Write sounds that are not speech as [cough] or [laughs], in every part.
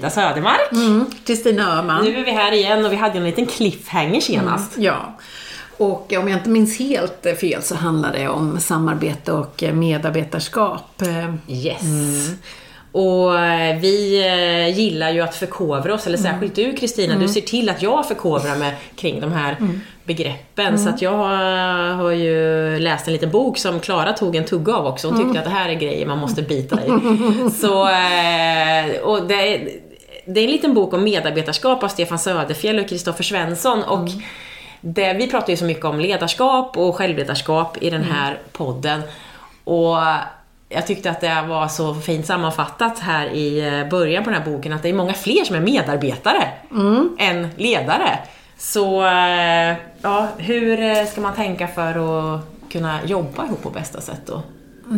Frida Södermark. Kristina Öhman. Nu är vi här igen och vi hade en liten cliffhanger senast. Ja. Och om jag inte minns helt fel så handlar det om samarbete och medarbetarskap. Yes. Och eh, vi eh, gillar ju att förkovra oss, eller särskilt du Kristina, du ser till att jag förkovrar mig kring de här begreppen. Så att jag har, ju läst en liten bok som Klara tog en tugga av också. Hon tyckte att det här är grejer man måste bita i. [laughs] Så, eh, och det, det är en liten bok om medarbetarskap av Stefan Söderfjell och Kristoffer Svensson. Och det, vi pratar ju så mycket om ledarskap och självledarskap i den här podden. Och jag tyckte att det var så fint sammanfattat här i eh, början på den här boken att det är många fler som är medarbetare än ledare. Så eh, ja, hur eh, ska man tänka för att kunna jobba ihop på bästa sätt då?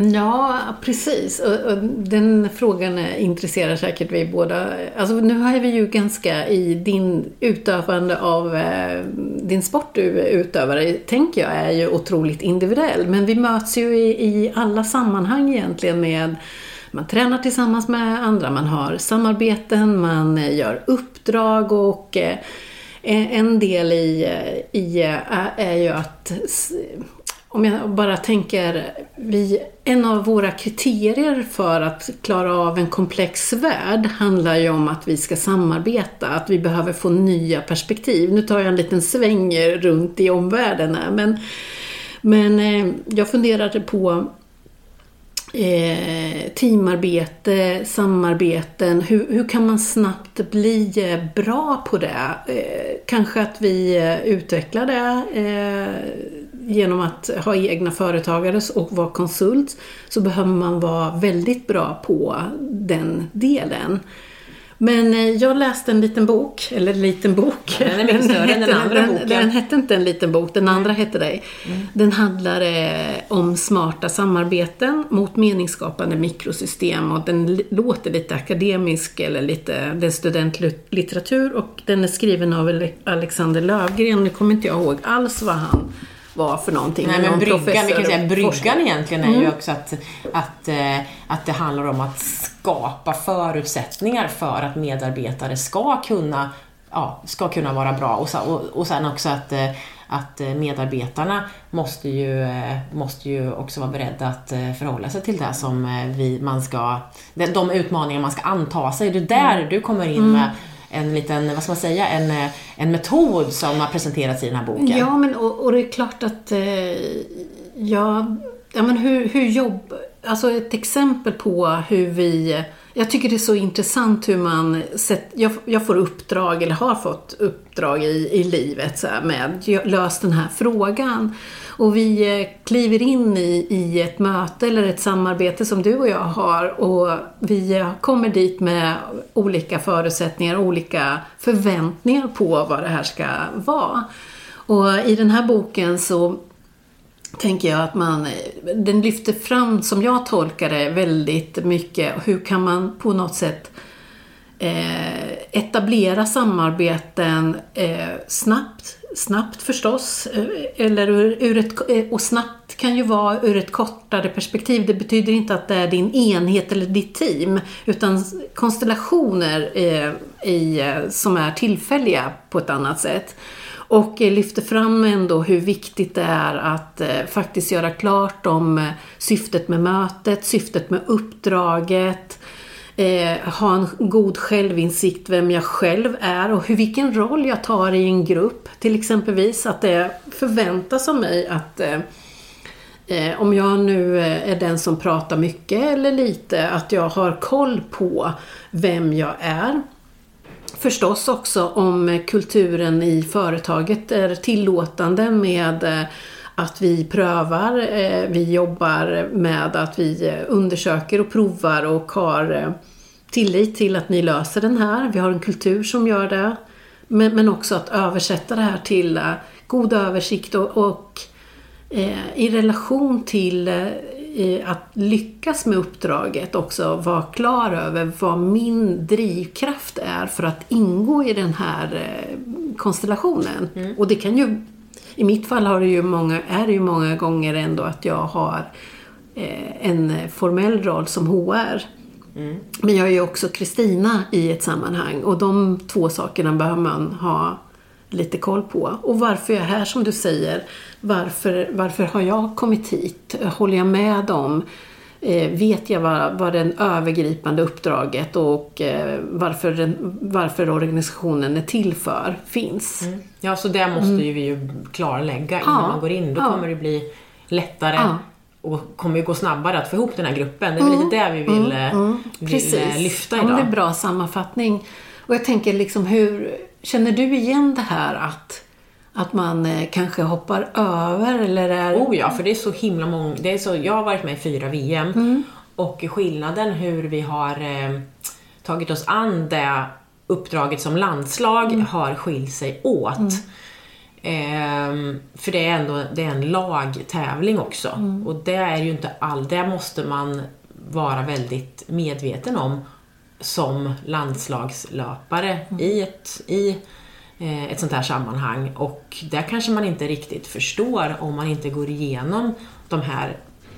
Ja, precis. Och, och den frågan intresserar säkert vi båda. Alltså, nu har vi ju ganska i din utövande av eh, din sport du utövar, tänker jag, är ju otroligt individuell. Men vi möts ju i, i alla sammanhang egentligen med man tränar tillsammans med andra, man har samarbeten, man gör uppdrag och eh, en del i, i eh, är ju att om jag bara tänker, vi, en av våra kriterier för att klara av en komplex värld handlar ju om att vi ska samarbeta, att vi behöver få nya perspektiv. Nu tar jag en liten sväng runt i omvärlden här, men, men eh, jag funderade på eh, teamarbete, samarbeten. Hur, hur kan man snabbt bli eh, bra på det? Eh, kanske att vi eh, utvecklar det eh, genom att ha egna företagare och vara konsult. Så behöver man vara väldigt bra på den delen. Men eh, jag läste en liten bok, eller en liten bok. Ja, den är mycket större än den andra den, boken. Den hette inte en liten bok, den andra hette det. Den handlar eh, om smarta samarbeten mot meningsskapande mikrosystem och den låter lite akademisk eller lite, det är studentlitteratur och den är skriven av Ale- Alexander Lövgren. Nu kommer inte jag ihåg alls vad han var för någonting. Nej men bryggan, vi kan säga bryggan egentligen är ju också att, att, eh, att det handlar om att skapa förutsättningar för att medarbetare ska kunna, ja, ska kunna vara bra. Och, och, och sen också att, eh, att medarbetarna måste ju, eh, måste ju också vara beredda att förhålla sig till det som vi, man ska, de, utmaningar man ska anta sig. Det är där du kommer in med en liten, vad ska man säga, en, eh, en metod som har presenterats i den här boken. Ja, men och, och det är klart att eh, ja, ja, men hur, hur jobb... Alltså ett exempel på hur vi... Jag tycker det är så intressant hur man... Sett, jag, jag får uppdrag, eller har fått uppdrag i, i livet så här, med att lös den här frågan. Och vi eh, kliver in i, i ett möte eller ett samarbete som du och jag har. Och vi eh, kommer dit med olika förutsättningar, olika förväntningar på vad det här ska vara. Och i den här boken så tänker jag att man, den lyfter fram, som jag tolkar det, väldigt mycket. Hur kan man på något sätt eh, etablera samarbeten eh, snabbt, snabbt förstås, eh, eller ur, ur ett, eh, och snabbt kan ju vara ur ett kortare perspektiv. Det betyder inte att det är din enhet eller ditt team, utan konstellationer eh, i, eh, som är tillfälliga på ett annat sätt. Och eh, lyfter fram ändå hur viktigt det är att eh, faktiskt göra klart om syftet med mötet, syftet med uppdraget, eh, ha en god självinsikt vem jag själv är och hur, vilken roll jag tar i en grupp. Till exempelvis att det förväntas av mig att eh, eh om jag nu eh, är den som pratar mycket eller lite, att jag har koll på vem jag är. Förstås också om kulturen i företaget är tillåtande med eh, att vi prövar, eh, vi jobbar med att vi eh, undersöker och provar och har eh, tillit till att ni löser den här. Vi har en kultur som gör det. Men, också att översätta det här till god översikt och, i relation till att lyckas med uppdraget också vara klar över vad min drivkraft är för att ingå i den här konstellationen. Och det kan ju, i mitt fall har det ju många, är det ju många gånger ändå att jag har eh, en formell roll som HR. Mm. Men jag är ju också Kristina i ett sammanhang och de två sakerna behöver man ha lite koll på. Och varför jag är här som du säger, varför, varför har jag kommit hit? Håller jag med dem? Eh, vet jag vad, vad det övergripande uppdraget och eh, varför, den, varför organisationen är till för finns? Mm. Ja, så det måste ju vi ju klarlägga innan ja, man går in. Då ja. kommer det bli lättare ja. och kommer ju gå snabbare att få ihop den här gruppen. Det är mm. lite det vi vill, mm. mm. vill eh, lyfta idag. Ja, det är en bra sammanfattning. Och jag tänker liksom hur, känner du igen det här att att man eh, kanske hoppar över eller är... Oh ja, för det är så himla många. Det är så, jag har varit med i fyra VM mm. och skillnaden hur vi har eh, tagit oss an det uppdraget som landslag mm. har skilt sig åt. Mm. Eh, för det är ändå det är en lagtävling också. Mm. Och det är ju inte all, det måste man vara väldigt medveten om som landslagslöpare mm. i ett i ett sånt här sammanhang och där kanske man inte riktigt förstår om man inte går igenom de här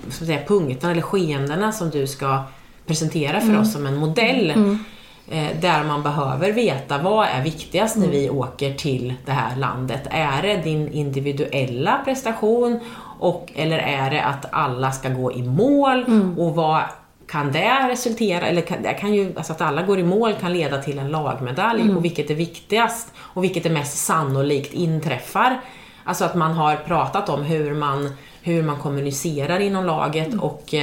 så säga, punkterna eller skeendena som du ska presentera för mm. oss som en modell. Mm. Eh, där man behöver veta vad är viktigast när mm. vi åker till det här landet. Är det din individuella prestation och, eller är det att alla ska gå i mål? Mm. Och vad kan det resultera, eller kan, det kan ju, alltså att alla går i mål kan leda till en lagmedalj mm. och vilket är viktigast och vilket är mest sannolikt inträffar. Alltså att man har pratat om hur man, hur man kommunicerar inom laget mm. och,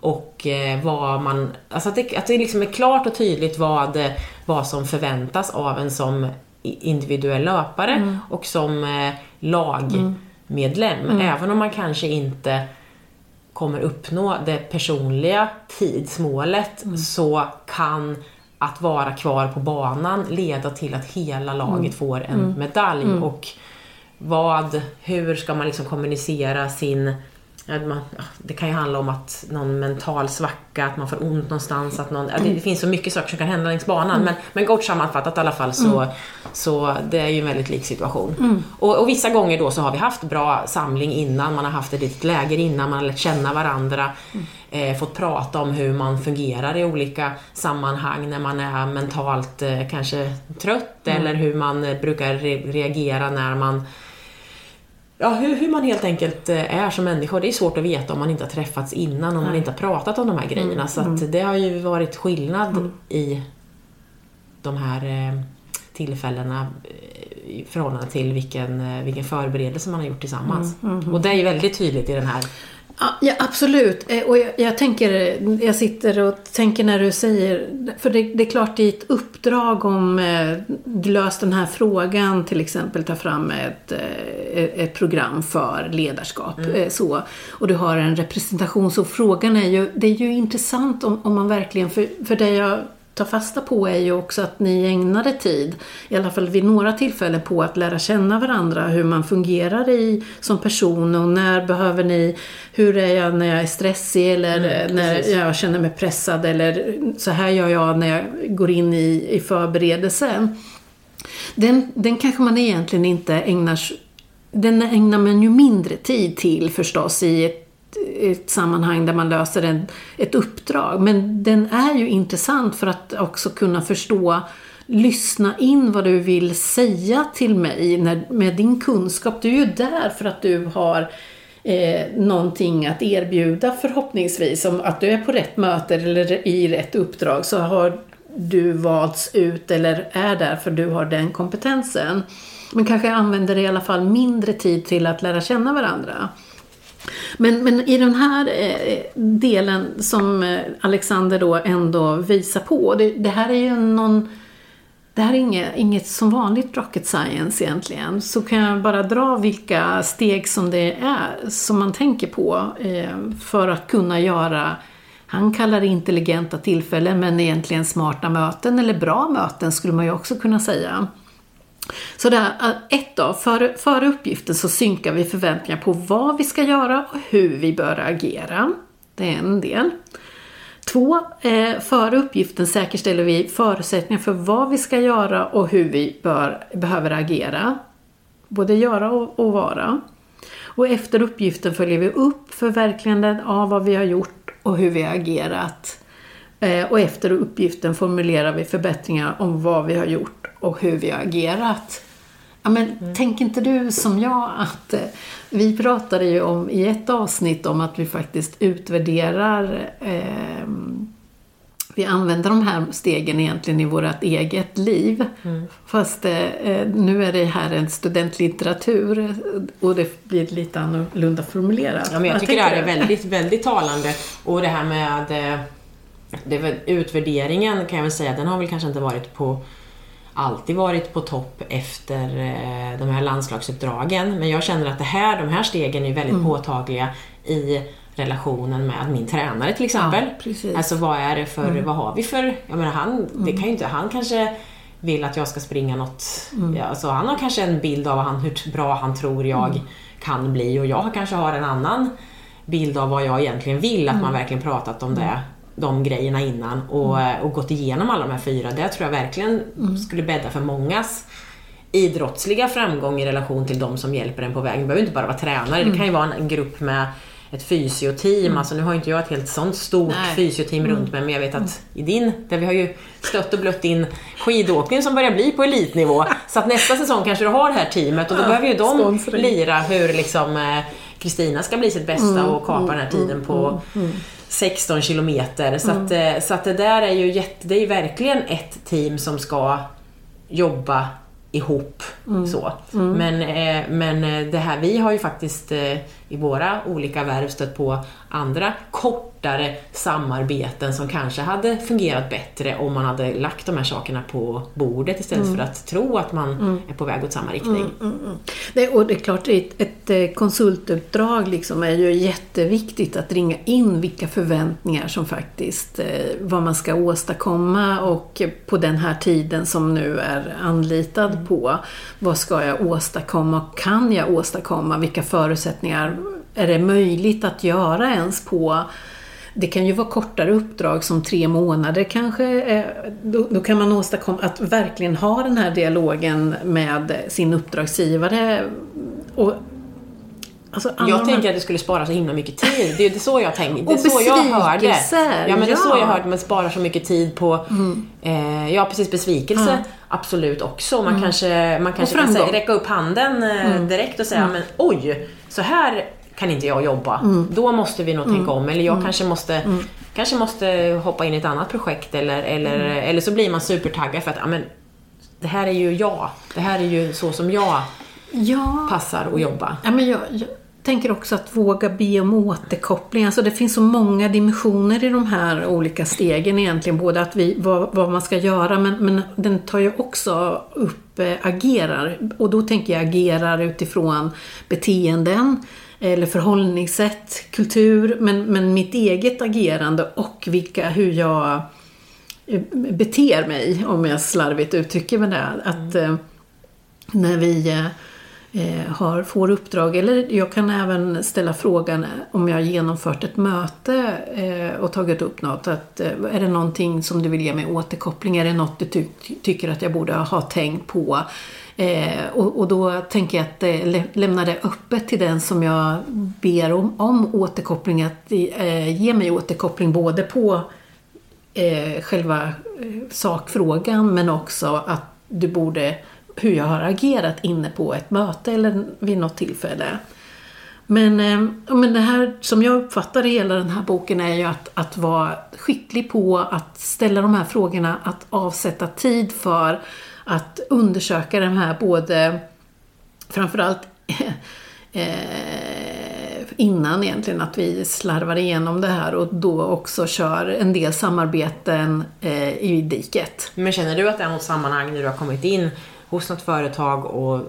och eh, vad man, alltså att det, att det liksom är klart och tydligt vad, vad som förväntas av en som individuell löpare mm. och som eh, lagmedlem. Mm. Även om man kanske inte kommer uppnå det personliga tidsmålet mm. så kan att vara kvar på banan leda till att hela laget mm. får en mm. medalj. Mm. Och vad, hur ska man liksom kommunicera sin det kan ju handla om att någon mental svacka, att man får ont någonstans, att någon, det, det finns så mycket saker som kan hända längs banan. Mm. Men, men kort sammanfattat i alla fall så, mm. så det är ju en väldigt lik situation. Mm. Och, och, vissa gånger då så har vi haft bra samling innan, man har haft ett litet läger innan, man har lärt känna varandra, mm. eh, fått prata om hur man fungerar i olika sammanhang när man är mentalt eh, kanske trött mm. eller hur man eh, brukar re reagera när man ja, hur, hur, man helt enkelt eh, är som människa. Det är svårt att veta om man inte har träffats innan, om man inte har pratat om de här grejerna. Mm. Så mm. det har ju varit skillnad mm. i de här eh, tillfällena eh, i förhållande till vilken, vilken förberedelse man har gjort tillsammans. Mm, mm, mm. Och det är ju väldigt tydligt i den här Ja, absolut. Eh, och jag, jag, tänker, jag sitter och tänker när du säger, för det, det är klart i ett uppdrag om eh, löst den här frågan, till exempel ta fram ett, eh, ett program för ledarskap. Mm. Så, och du har en representation, så frågan är ju, det är ju intressant om, om man verkligen, för, för det jag ta fasta på är ju också att ni ägnade tid, i alla fall vid några tillfällen, på att lära känna varandra, hur man fungerar i, som person och när behöver ni, hur är jag när jag är stressig eller mm, när jag känner mig pressad eller så här gör jag när jag går in i, i förberedelsen. Den, den kanske man egentligen inte ägnar den ägnar man ju mindre tid till förstås i ett ett sammanhang där man löser en, ett uppdrag. Men den är ju intressant för att också kunna förstå lyssna in vad du vill säga till mig när, med din kunskap. Du är ju där för att du har eh, någonting att erbjuda förhoppningsvis. Om att du är på rätt möte eller i rätt uppdrag så har du valts ut eller är där för du har den kompetensen. Men kanske använder i alla fall mindre tid till att lära känna varandra. Men, men i den här eh, delen som eh, Alexander då ändå visar på, det, det här är ju någon det här är inget, inget som vanligt rocket science egentligen. Så kan jag bara dra vilka steg som det är som man tänker på eh, för att kunna göra han kallar det intelligenta tillfällen men egentligen smarta möten eller bra möten skulle man ju också kunna säga. Så där, eh, ett då, före, före uppgiften så synkar vi förväntningar på vad vi ska göra och hur vi bör agera. Det är en del. Två, eh, före uppgiften säkerställer vi förutsättningar för vad vi ska göra och hur vi bör, behöver agera. Både göra och, och vara. Och efter uppgiften följer vi upp förverkligandet av vad vi har gjort och hur vi har agerat. Eh, och efter uppgiften formulerar vi förbättringar om vad vi har gjort och hur vi har agerat. Ja, men mm. tänk inte du som jag att eh, vi pratade ju om i ett avsnitt om att vi faktiskt utvärderar eh, vi använder de här stegen egentligen i vårt eget liv. Mm. Fast eh, eh, nu är det här en studentlitteratur och det blir lite annorlunda formulerat. Ja, men jag, jag tycker det här är väldigt, väldigt talande. Och det här med det, utvärderingen kan jag väl säga, den har väl kanske inte varit på alltid varit på topp efter eh, de här landslagsuppdragen. Men jag känner att det här, de här stegen är väldigt mm. påtagliga i relationen med min tränare till exempel. Ja, alltså vad är det för, mm. vad har vi för, jag menar han, mm. det kan ju inte, han kanske vill att jag ska springa något, mm. ja, alltså han har kanske en bild av han, hur bra han tror jag mm. kan bli och jag kanske har en annan bild av vad jag egentligen vill, att man mm. verkligen pratat om det de grejerna innan och, mm. och gått igenom alla de här fyra. Det tror jag verkligen mm. skulle bädda för mångas idrottsliga framgång i relation till de som hjälper en på vägen. Det behöver inte bara vara tränare, mm. det kan ju vara en grupp med ett fysioteam. Mm. Alltså nu har inte jag ett helt sånt stort Nej. fysioteam mm. runt mig, men jag vet att mm. i din, där vi har ju stött och blött in skidåkning som börjar bli på elitnivå. så att nästa säsong kanske du har det här teamet och då ja, behöver ju de sponsring. lira hur liksom eh, Kristina ska bli sitt bästa mm. och kapa den här tiden på 16 kilometer. Så, att, eh, så att det där är ju jätte, det är verkligen ett team som ska jobba ihop. Mm. Så. Mm. Men, eh, men eh, det här, vi har ju faktiskt i våra olika värv stött på andra kortare samarbeten som kanske hade fungerat bättre om man hade lagt de här sakerna på bordet istället mm. för att tro att man mm. är på väg åt samma riktning. Mm, mm, mm. det, och det är klart, ett, ett eh, konsultuppdrag liksom är ju jätteviktigt att ringa in vilka förväntningar som faktiskt, eh, vad man ska åstadkomma och på den här tiden som nu är anlitad mm. på, vad ska jag åstadkomma och kan jag åstadkomma, vilka förutsättningar är det möjligt att göra ens på det kan ju vara kortare uppdrag som tre månader kanske. Då, då, kan man åstadkomma att verkligen ha den här dialogen med sin uppdragsgivare. Och, alltså jag tänker att det skulle spara så himla mycket tid. Det är så jag tänker. Det är så jag hörde. Ja, men det är så jag hörde. Man sparar så mycket tid på, mm. eh, ja precis, besvikelse. Mm. Absolut också. Man mm. kanske, man kanske kan räcka upp handen eh, mm. direkt och säga, mm. men oj, så här kan inte jag jobba. Mm. Då måste vi nog mm. tänka om. Eller jag mm. kanske, måste, mm. kanske måste hoppa in i ett annat projekt. Eller, eller, mm. eller så blir man supertaggad för att amen, det här är ju jag. Det här är ju så som jag ja. passar att jobba. Ja, men jag, jag tänker också att våga be om återkoppling. Alltså det finns så många dimensioner i de här olika stegen egentligen. Både att vi, vad, vad man ska göra men, men den tar ju också upp äh, agerar. Och då tänker jag agerar utifrån beteenden eller förhållningssätt, kultur, men, men mitt eget agerande och vilka, hur jag eh, beter mig, om jag slarvigt uttrycker mig det. Att eh, när vi eh, Eh, har, får uppdrag, eller jag kan även ställa frågan om jag har genomfört ett möte eh, och tagit upp något. Att, eh, är det någonting som du vill ge mig återkoppling? Är det något du ty tycker att jag borde ha tänkt på? Eh, och, och, då tänker jag att eh, lämna det öppet till den som jag ber om, om återkoppling, att eh, ge mig återkoppling både på eh, själva eh, sakfrågan men också att du borde, hur jag har agerat inne på ett möte eller vid något tillfälle. Men, eh, men det här som jag uppfattar i hela den här boken är ju att, att vara skicklig på att ställa de här frågorna, att avsätta tid för att undersöka de här både, framförallt [laughs] eh, innan egentligen att vi slarvar igenom det här och då också kör en del samarbeten eh, i diket. Men känner du att det är något sammanhang när du har kommit in hos något företag och,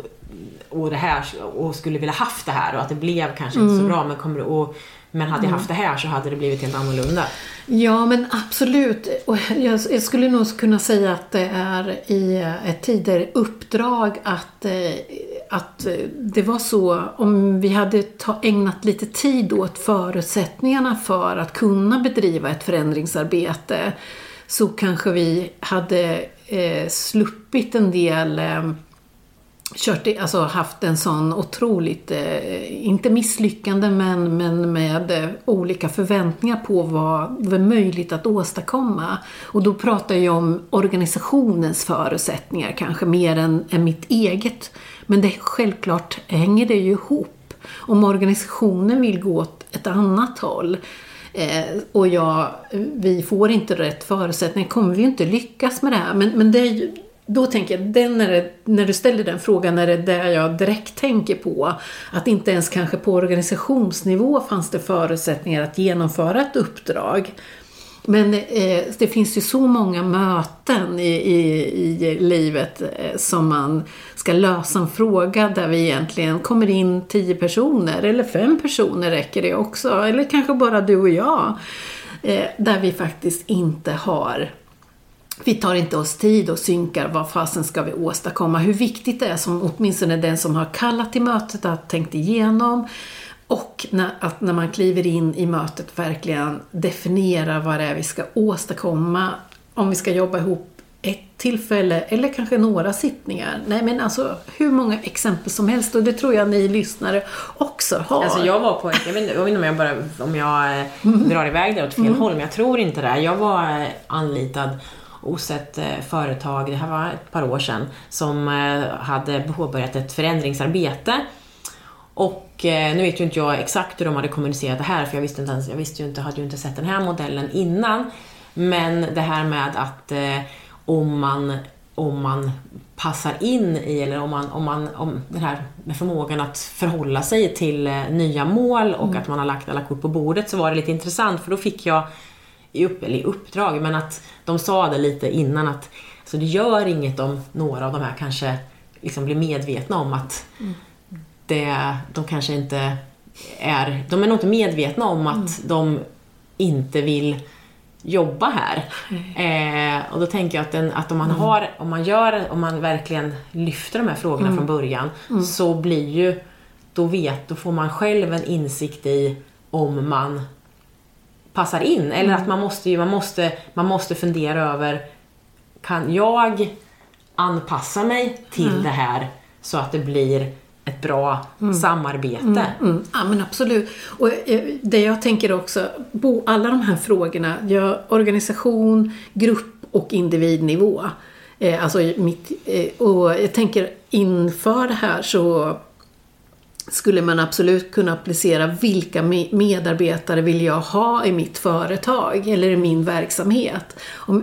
och det här och skulle vilja haft det här och att det blev kanske mm. inte så bra men kommer och men hade jag haft det här så hade det blivit helt annorlunda. Ja, men absolut. Och jag, jag skulle nog kunna säga att det är i ett tidigare uppdrag att, eh, att det var så, om vi hade ta, ägnat lite tid åt förutsättningarna för att kunna bedriva ett förändringsarbete så kanske vi hade eh, sluppit en del eh, kört, alltså haft en sån otroligt, eh, inte misslyckande men, men med eh, olika förväntningar på vad var möjligt att åstadkomma. Och då pratar jag om organisationens förutsättningar kanske mer än, än mitt eget. Men det, självklart hänger det ju ihop. Om organisationen vill gå åt ett annat håll eh, och jag, vi får inte rätt förutsättningar kommer vi inte lyckas med det här. Men, men det, då tänker jag, den är det, när du ställer den frågan är det där jag direkt tänker på. Att inte ens kanske på organisationsnivå fanns det förutsättningar att genomföra ett uppdrag. Men eh, det finns ju så många möten i, i, i livet eh, som man ska lösa en fråga där vi egentligen kommer in tio personer, eller fem personer räcker det också, eller kanske bara du och jag. Eh, där vi faktiskt inte har vi tar inte oss tid och synkar vad fasen ska vi åstadkomma. Hur viktigt det är som åtminstone den som har kallat till mötet har tänkt igenom. Och när, att när man kliver in i mötet verkligen definiera vad det är vi ska åstadkomma. Om vi ska jobba ihop ett tillfälle eller kanske några sittningar. Nej men alltså hur många exempel som helst och det tror jag ni lyssnare också har. Alltså jag var på, jag vet, jag vet inte om jag bara, om jag mm. drar iväg det åt fel mm. håll men jag tror inte det. Jag var eh, anlitad hos ett eh, företag, det här var ett par år sedan, som eh, hade påbörjat ett förändringsarbete. Och eh, nu vet ju inte jag exakt hur de hade kommunicerat det här, för jag visste, inte ens, jag visste ju inte, hade ju inte sett den här modellen innan. Men det här med att om man om man passar in i, eller om man, om man, om den här med förmågan att förhålla sig till nya mål och mm. att man har lagt alla kort på bordet så var det lite intressant för då fick jag i, upp, eller i uppdrag, men att de sa det lite innan att alltså det gör inget om några av de här kanske liksom blir medvetna om att mm. Det, de kanske inte är, de är nog inte medvetna om att mm. de inte vill jobba här. Eh, och då tänker jag att, den, att om man mm. har, om man gör, om man verkligen lyfter de här frågorna mm. från början mm. så blir ju, då vet, då får man själv en insikt i om man passar in. Eller mm. att man måste, man, måste, man måste fundera över, kan jag anpassa mig till mm. det här så att det blir ett bra mm. samarbete. Mm, mm. Ja men absolut. Och eh, det jag tänker också, på alla de här frågorna, jag, organisation, grupp och individnivå. Eh, alltså mitt, eh, och jag tänker inför det här så skulle man absolut kunna applicera vilka medarbetare vill jag ha i mitt företag eller i min verksamhet.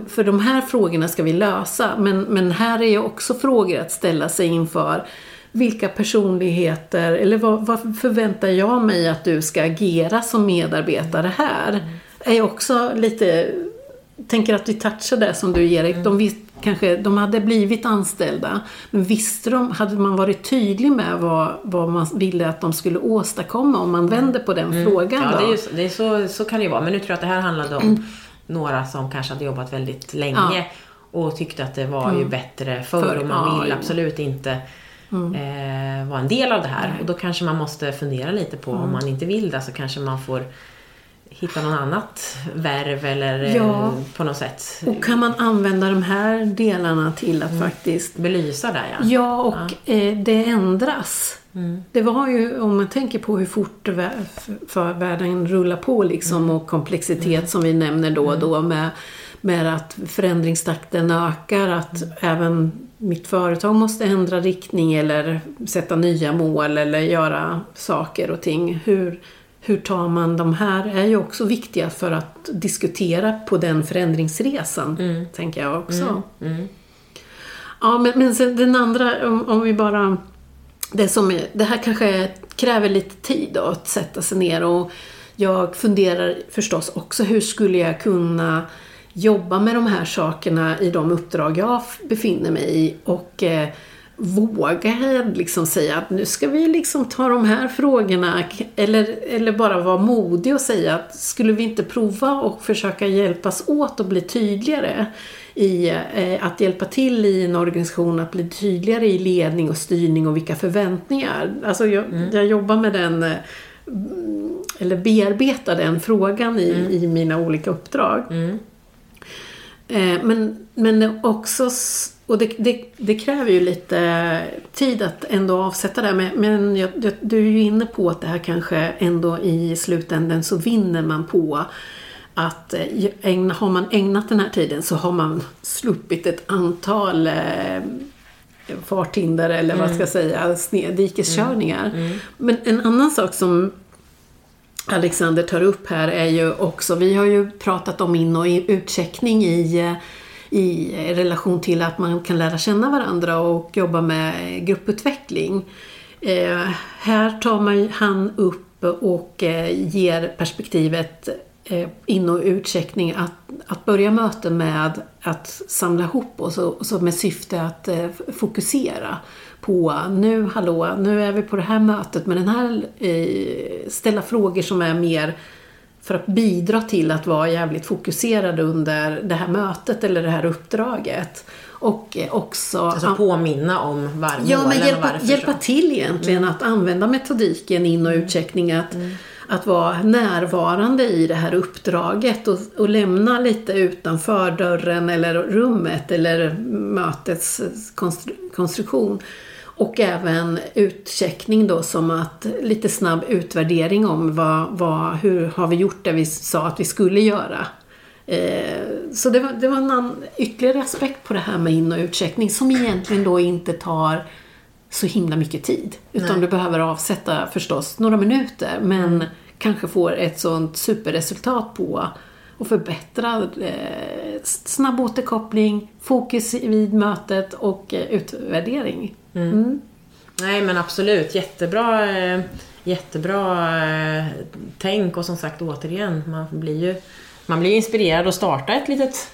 För de här frågorna ska vi lösa men, men här är också frågor att ställa sig inför. Vilka personligheter, eller vad, vad förväntar jag mig att du ska agera som medarbetare här? Mm. Är också lite, tänker att vi touchar det som du Erik, mm. de kanske de hade blivit anställda. Men visste de, hade man varit tydlig med vad, vad man ville att de skulle åstadkomma om man vänder på den mm. frågan Ja, då? det är, det är så, så kan det ju vara. Men nu tror jag att det här handlade om mm. några som kanske hade jobbat väldigt länge ja. och tyckte att det var mm. ju bättre förr För, och man vill absolut inte Mm. Eh, vara en del av det här. Och då kanske man måste fundera lite på mm. om man inte vill det så kanske man får hitta något annat värv eller eh, ja. på något sätt. Och kan man använda de här delarna till att mm. faktiskt belysa det ja. Ja, och ja. Eh, det ändras. Mm. Det var ju, om man tänker på hur fort världen rullar på liksom mm. och komplexitet mm. som vi nämner då och då mm. med, med att förändringstakten ökar, att mm. även mitt företag måste ändra riktning eller sätta nya mål eller göra saker och ting. Hur, hur tar man de här är ju också viktiga för att diskutera på den förändringsresan, mm. tänker jag också. Mm. Mm. Ja, men, men sen den andra, om, om, vi bara... Det, som är, det här kanske kräver lite tid då, att sätta sig ner och jag funderar förstås också hur skulle jag kunna jobba med de här sakerna i de uppdrag jag befinner mig i och eh, våga liksom säga att nu ska vi liksom ta de här frågorna eller, eller bara vara modig och säga att skulle vi inte prova och försöka hjälpas åt att bli tydligare i eh, att hjälpa till i en organisation att bli tydligare i ledning och styrning och vilka förväntningar. Alltså jag, mm. jag jobbar med den eh, eller bearbetar den frågan i, mm. i mina olika uppdrag. Mm. Eh, men, men också och det, det, det, kräver ju lite tid att ändå avsätta det. Men, men jag, du är ju inne på att det här kanske ändå i slutändan så vinner man på att eh, ägna, har man ägnat den här tiden så har man sluppit ett antal eh, farthinder eller mm. vad ska jag säga, dikeskörningar. Mm. Mm. Men en annan sak som Alexander tar upp här är ju också, vi har ju pratat om in och utcheckning i, i relation till att man kan lära känna varandra och jobba med grupputveckling. Eh, här tar man, han upp och eh, ger perspektivet Eh, in och utcheckning att, att börja möten med att samla ihop oss och, så med syfte att eh, fokusera på nu, hallå, nu är vi på det här mötet med den här, eh, ställa frågor som är mer för att bidra till att vara jävligt fokuserad under det här mötet eller det här uppdraget. Och eh, också... Alltså påminna om var ja, men hjälpa, varför. hjälpa till egentligen mm. att använda metodiken in och utcheckning. Att, mm. att vara närvarande i det här uppdraget och, och lämna lite utanför dörren eller rummet eller mötets konstru konstruktion och även utcheckning då som att lite snabb utvärdering om vad, vad, hur har vi gjort det vi sa att vi skulle göra. Eh, så det var, det var en annan, ytterligare aspekt på det här med in och utcheckning som egentligen då inte tar så himla mycket tid. Utan Nej. du behöver avsätta förstås några minuter men mm. kanske får ett sånt superresultat på och förbättra eh, snabb återkoppling, fokus vid mötet och eh, utvärdering. Mm. Mm. Nej men absolut, jättebra, eh, jättebra tänk och som sagt återigen, man blir ju man blir inspirerad att starta ett litet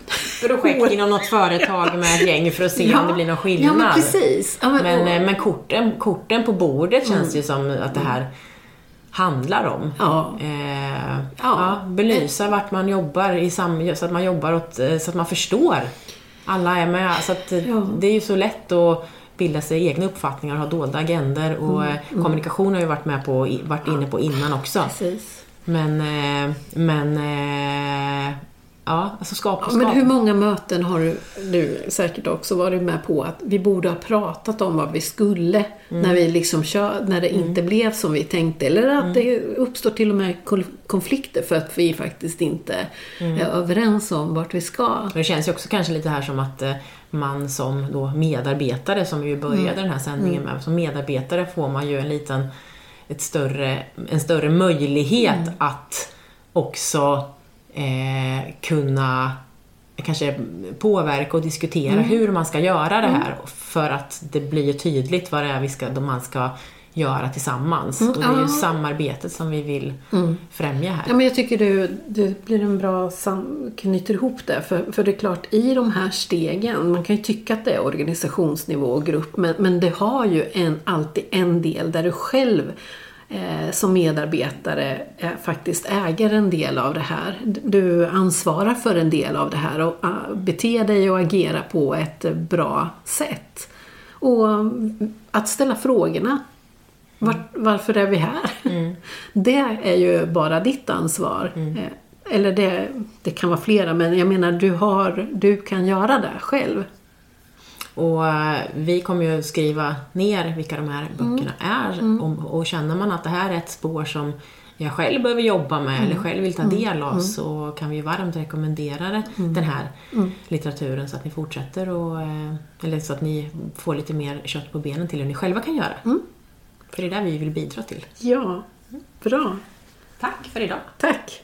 projekt [laughs] inom något företag med ett gäng för att se ja, om det blir någon skillnad. Ja, men precis. Ja, men, men, eh, men, korten, korten på bordet känns mm. ju som att det här handlar om. Ja. Eh, ja. ja. belysa vart man jobbar i sam så att man jobbar åt, så att man förstår. Alla är med. Så att Det är ju så lätt att bilda sig egna uppfattningar och ha dolda agender och mm, mm. kommunikation har ju varit med på, varit inne på innan också. Precis. Men, eh, men eh, ja, alltså skapa, skapa. Men hur många möten har du, du säkert också varit med på att vi borde ha pratat om vad vi skulle mm. när vi liksom kör, när det inte mm. blev som vi tänkte. Eller att mm. det uppstår till och med konflikter för att vi faktiskt inte mm. är överens om vart vi ska. Det känns ju också kanske lite här som att man som då medarbetare, som vi började mm. den här sändningen med, som medarbetare får man ju en liten ett större, en större möjlighet mm. att också eh, kunna kanske påverka och diskutera mm. hur man ska göra det mm. här för att det blir tydligt vad det är vi ska, man ska göra tillsammans. Mm, och det är ju samarbetet som vi vill mm. främja här. Ja, men jag tycker det, det blir en bra sam knyter ihop det. För, för det är klart, i de här stegen, man kan ju tycka att det är organisationsnivå och grupp, men, men det har ju en, alltid en del där du själv eh, som medarbetare eh, faktiskt äger en del av det här. Du ansvarar för en del av det här och uh, bete dig och agera på ett bra sätt. Och att ställa frågorna var, varför är vi här? Mm. [laughs] Det är ju bara ditt ansvar. Mm. Eh, eller det, det kan vara flera, men jag menar du, har, du kan göra det själv. Och eh, vi kommer ju skriva ner vilka de här böckerna mm. är. Mm. Och, och känner man att det här är ett spår som jag själv behöver jobba med eller mm. själv vill ta mm. del av så kan vi varmt rekommendera den här litteraturen så att ni fortsätter och, eh, eller så att ni får lite mer kött på benen till hur ni själva kan göra. För det är där vi vill bidra till. Ja, bra. Tack för idag. Tack.